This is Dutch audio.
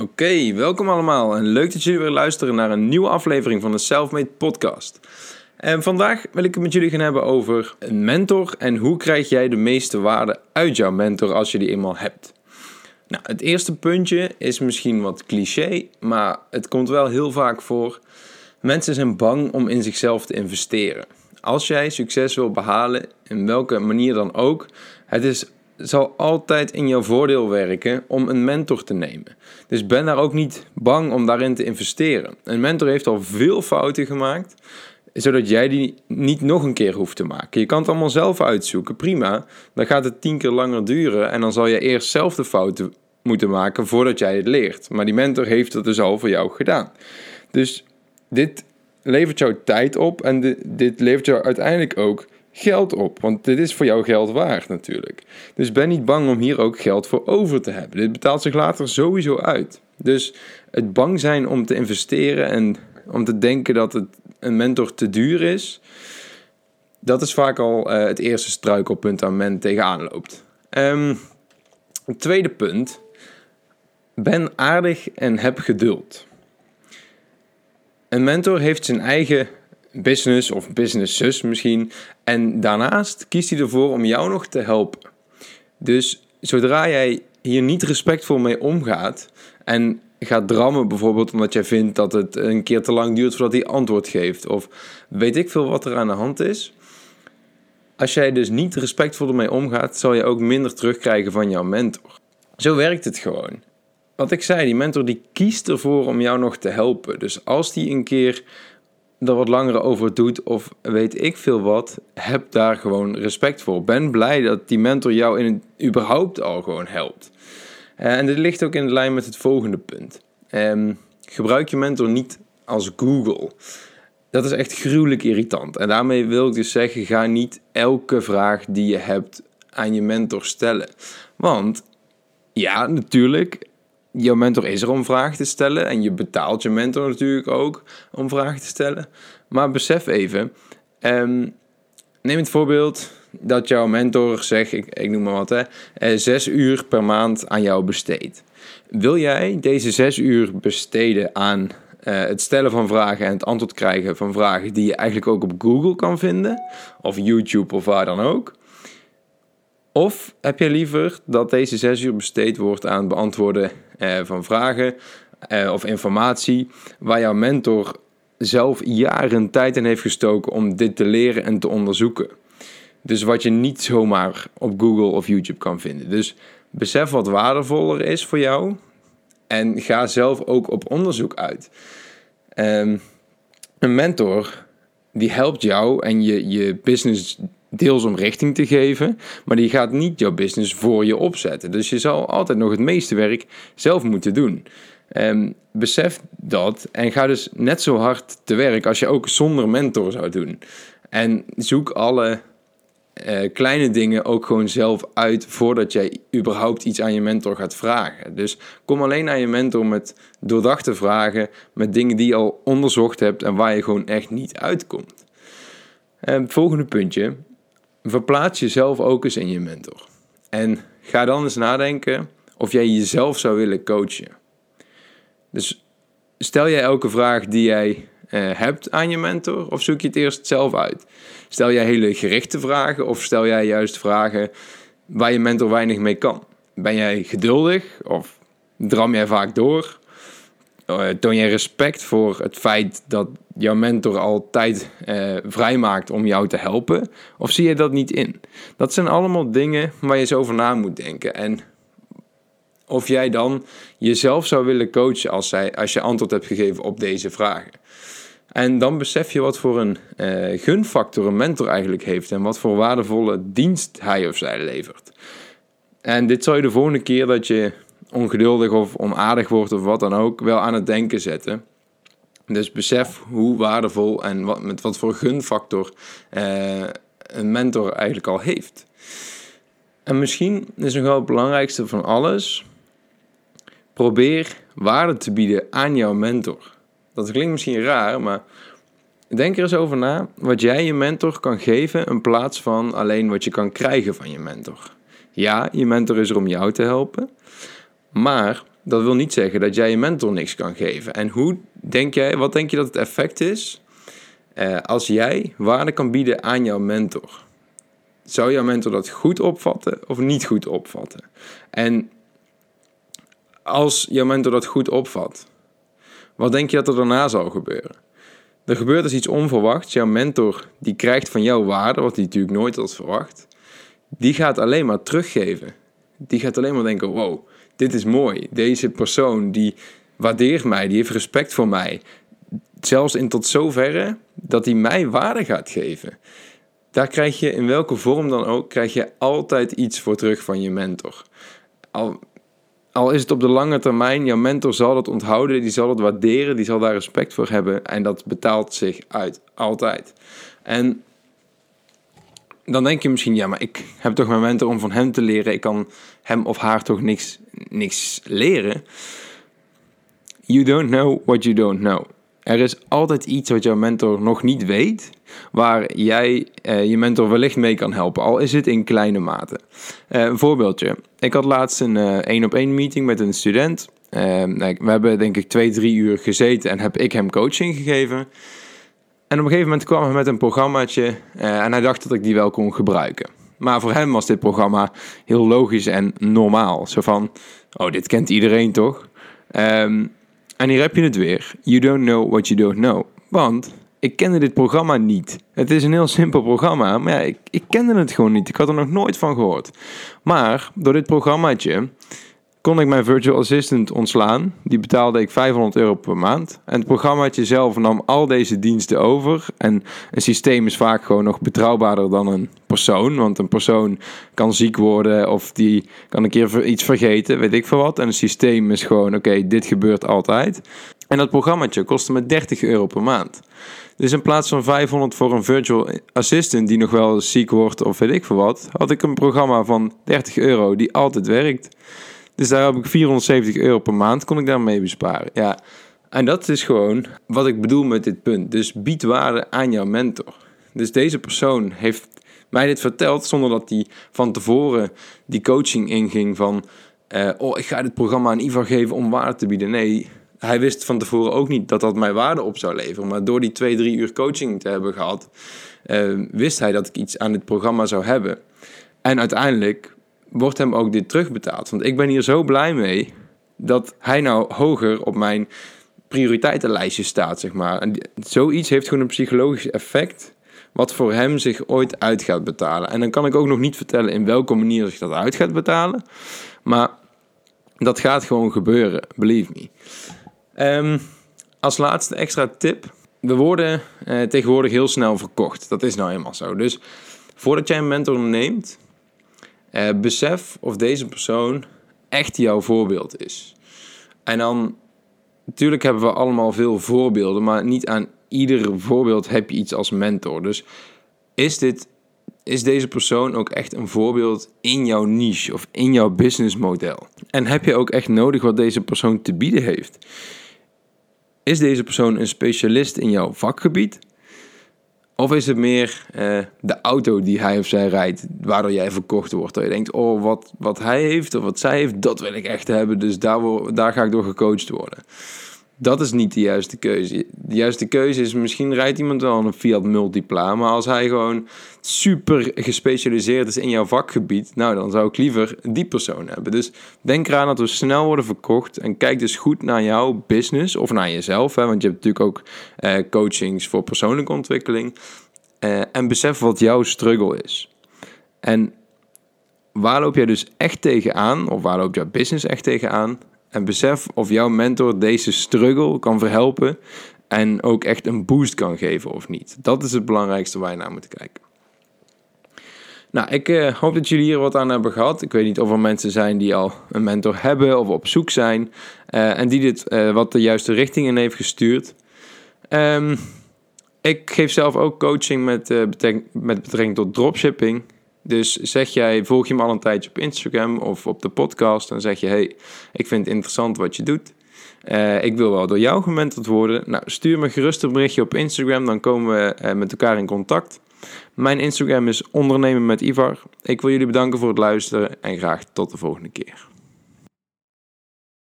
Oké, welkom allemaal en leuk dat jullie weer luisteren naar een nieuwe aflevering van de Selfmade Podcast. En vandaag wil ik het met jullie gaan hebben over een mentor en hoe krijg jij de meeste waarde uit jouw mentor als je die eenmaal hebt. Nou, het eerste puntje is misschien wat cliché, maar het komt wel heel vaak voor. Mensen zijn bang om in zichzelf te investeren. Als jij succes wil behalen, in welke manier dan ook, het is zal altijd in jouw voordeel werken om een mentor te nemen. Dus ben daar ook niet bang om daarin te investeren. Een mentor heeft al veel fouten gemaakt, zodat jij die niet nog een keer hoeft te maken. Je kan het allemaal zelf uitzoeken, prima. Dan gaat het tien keer langer duren en dan zal je eerst zelf de fouten moeten maken voordat jij het leert. Maar die mentor heeft het dus al voor jou gedaan. Dus dit levert jou tijd op en dit levert jou uiteindelijk ook geld op. Want dit is voor jou geld waard natuurlijk. Dus ben niet bang om hier ook geld voor over te hebben. Dit betaalt zich later sowieso uit. Dus het bang zijn om te investeren en om te denken dat het een mentor te duur is, dat is vaak al uh, het eerste struikelpunt waar men tegenaan loopt. Um, het tweede punt. Ben aardig en heb geduld. Een mentor heeft zijn eigen business of businesses misschien. En daarnaast kiest hij ervoor om jou nog te helpen. Dus zodra jij hier niet respectvol mee omgaat en gaat drammen bijvoorbeeld omdat jij vindt dat het een keer te lang duurt voordat hij antwoord geeft of weet ik veel wat er aan de hand is. Als jij dus niet respectvol ermee omgaat, zal je ook minder terugkrijgen van jouw mentor. Zo werkt het gewoon. Wat ik zei, die mentor die kiest ervoor om jou nog te helpen. Dus als die een keer er wat langer over doet of weet ik veel wat, heb daar gewoon respect voor. Ben blij dat die mentor jou in het, überhaupt al gewoon helpt. Uh, en dit ligt ook in lijn met het volgende punt. Um, gebruik je mentor niet als Google. Dat is echt gruwelijk irritant. En daarmee wil ik dus zeggen, ga niet elke vraag die je hebt aan je mentor stellen. Want ja, natuurlijk, jouw mentor is er om vragen te stellen. En je betaalt je mentor natuurlijk ook om vragen te stellen. Maar besef even, um, neem het voorbeeld dat jouw mentor, zeg ik, ik noem maar wat, hè, eh, zes uur per maand aan jou besteedt. Wil jij deze zes uur besteden aan uh, het stellen van vragen en het antwoord krijgen van vragen die je eigenlijk ook op Google kan vinden, of YouTube of waar dan ook? Of heb je liever dat deze zes uur besteed wordt aan het beantwoorden eh, van vragen eh, of informatie waar jouw mentor zelf jaren tijd in heeft gestoken om dit te leren en te onderzoeken? Dus wat je niet zomaar op Google of YouTube kan vinden. Dus besef wat waardevoller is voor jou en ga zelf ook op onderzoek uit. Um, een mentor die helpt jou en je, je business deels om richting te geven, maar die gaat niet jouw business voor je opzetten. Dus je zal altijd nog het meeste werk zelf moeten doen. Um, besef dat en ga dus net zo hard te werk als je ook zonder mentor zou doen. En zoek alle uh, kleine dingen ook gewoon zelf uit voordat jij überhaupt iets aan je mentor gaat vragen. Dus kom alleen naar je mentor met doordachte vragen, met dingen die je al onderzocht hebt en waar je gewoon echt niet uitkomt. Uh, volgende puntje, verplaats jezelf ook eens in je mentor. En ga dan eens nadenken of jij jezelf zou willen coachen. Dus stel jij elke vraag die jij uh, hebt aan je mentor, of zoek je het eerst zelf uit? Stel jij hele gerichte vragen, of stel jij juist vragen waar je mentor weinig mee kan? Ben jij geduldig, of dram jij vaak door? Uh, toon jij respect voor het feit dat jouw mentor altijd uh, vrijmaakt om jou te helpen? Of zie je dat niet in? Dat zijn allemaal dingen waar je eens over na moet denken. En of jij dan jezelf zou willen coachen als, zij, als je antwoord hebt gegeven op deze vragen. En dan besef je wat voor een uh, gunfactor een mentor eigenlijk heeft en wat voor waardevolle dienst hij of zij levert. En dit zal je de volgende keer dat je ongeduldig of onaardig wordt of wat dan ook, wel aan het denken zetten. Dus besef hoe waardevol en wat, met wat voor gunfactor uh, een mentor eigenlijk al heeft. En misschien is nog wel het belangrijkste van alles: probeer waarde te bieden aan jouw mentor. Dat klinkt misschien raar, maar denk er eens over na wat jij je mentor kan geven in plaats van alleen wat je kan krijgen van je mentor. Ja, je mentor is er om jou te helpen, maar dat wil niet zeggen dat jij je mentor niks kan geven. En hoe denk jij, wat denk je dat het effect is uh, als jij waarde kan bieden aan jouw mentor? Zou jouw mentor dat goed opvatten of niet goed opvatten? En als jouw mentor dat goed opvat, wat denk je dat er daarna zal gebeuren? Er gebeurt dus iets onverwachts. Jouw mentor die krijgt van jou waarde, wat hij natuurlijk nooit had verwacht. Die gaat alleen maar teruggeven. Die gaat alleen maar denken: wow, dit is mooi. Deze persoon die waardeert mij, die heeft respect voor mij. Zelfs in tot zoverre dat hij mij waarde gaat geven. Daar krijg je in welke vorm dan ook, krijg je altijd iets voor terug van je mentor. Al, al is het op de lange termijn, jouw mentor zal dat onthouden, die zal het waarderen, die zal daar respect voor hebben en dat betaalt zich uit, altijd. En dan denk je misschien, ja, maar ik heb toch mijn mentor om van hem te leren, ik kan hem of haar toch niks, niks leren. You don't know what you don't know. Er is altijd iets wat jouw mentor nog niet weet, waar jij eh, je mentor wellicht mee kan helpen, al is het in kleine mate. Uh, een voorbeeldje. Ik had laatst een één op één meeting met een student. Uh, we hebben denk ik twee, drie uur gezeten en heb ik hem coaching gegeven. En op een gegeven moment kwam hij met een programmaatje en hij dacht dat ik die wel kon gebruiken. Maar voor hem was dit programma heel logisch en normaal. Zo van, oh, dit kent iedereen toch? Um, en hier heb je het weer. You don't know what you don't know. Want ik kende dit programma niet. Het is een heel simpel programma, maar ja, ik, ik kende het gewoon niet. Ik had er nog nooit van gehoord. Maar door dit programmaatje kon ik mijn virtual assistant ontslaan. Die betaalde ik 500 euro per maand. En het programmaatje zelf nam al deze diensten over. En een systeem is vaak gewoon nog betrouwbaarder dan een persoon. Want een persoon kan ziek worden of die kan een keer iets vergeten, weet ik veel wat. En een systeem is gewoon, oké, dit gebeurt altijd. En dat programmaatje kostte me 30 euro per maand. Dus in plaats van 500 voor een virtual assistant die nog wel ziek wordt of weet ik veel wat, had ik een programma van 30 euro die altijd werkt. Dus daar heb ik 470 euro per maand, kon ik daarmee besparen. Ja, en dat is gewoon wat ik bedoel met dit punt. Dus bied waarde aan jouw mentor. Dus deze persoon heeft mij dit verteld zonder dat hij van tevoren die coaching inging van... Uh, oh, ik ga dit programma aan Ivar geven om waarde te bieden. Nee, hij wist van tevoren ook niet dat dat mij waarde op zou leveren. Maar door die twee, drie uur coaching te hebben gehad, uh, wist hij dat ik iets aan dit programma zou hebben. En uiteindelijk wordt hem ook dit terugbetaald. Want ik ben hier zo blij mee dat hij nou hoger op mijn prioriteitenlijstje staat, zeg maar. En zoiets heeft gewoon een psychologisch effect wat voor hem zich ooit uit gaat betalen. En dan kan ik ook nog niet vertellen in welke manier zich dat uit gaat betalen. Maar dat gaat gewoon gebeuren, believe me. Um, als laatste extra tip. We worden eh, tegenwoordig heel snel verkocht. Dat is nou eenmaal zo. Dus voordat jij een mentor neemt, uh, besef of deze persoon echt jouw voorbeeld is. En dan, natuurlijk hebben we allemaal veel voorbeelden, maar niet aan ieder voorbeeld heb je iets als mentor. Dus is, dit, is deze persoon ook echt een voorbeeld in jouw niche of in jouw businessmodel? En heb je ook echt nodig wat deze persoon te bieden heeft? Is deze persoon een specialist in jouw vakgebied? Of is het meer uh, de auto die hij of zij rijdt, waardoor jij verkocht wordt? Dat je denkt, oh, wat, wat hij heeft of wat zij heeft, dat wil ik echt hebben. Dus daar, daar ga ik door gecoacht worden. Dat is niet de juiste keuze. De juiste keuze is, misschien rijdt iemand wel een Fiat Multipla, maar als hij gewoon super gespecialiseerd is in jouw vakgebied, nou dan zou ik liever die persoon hebben. Dus denk eraan dat we snel worden verkocht en kijk dus goed naar jouw business of naar jezelf, hè, want je hebt natuurlijk ook eh, coachings voor persoonlijke ontwikkeling. Eh, en besef wat jouw struggle is. En waar loop jij dus echt tegenaan, of waar loopt jouw business echt tegenaan? En besef of jouw mentor deze struggle kan verhelpen en ook echt een boost kan geven of niet. Dat is het belangrijkste waar je naar moet kijken. Nou, ik uh, hoop dat jullie hier wat aan hebben gehad. Ik weet niet of er mensen zijn die al een mentor hebben of op zoek zijn. Uh, en die dit uh, wat de juiste richting in heeft gestuurd. Um, ik geef zelf ook coaching met, met betrekking tot dropshipping. Dus zeg jij, volg je me al een tijdje op Instagram of op de podcast. Dan zeg je, hey, ik vind het interessant wat je doet. Uh, ik wil wel door jou gementord worden. Nou, stuur me gerust een berichtje op Instagram. Dan komen we uh, met elkaar in contact. Mijn Instagram is ondernemen met Ivar. Ik wil jullie bedanken voor het luisteren en graag tot de volgende keer.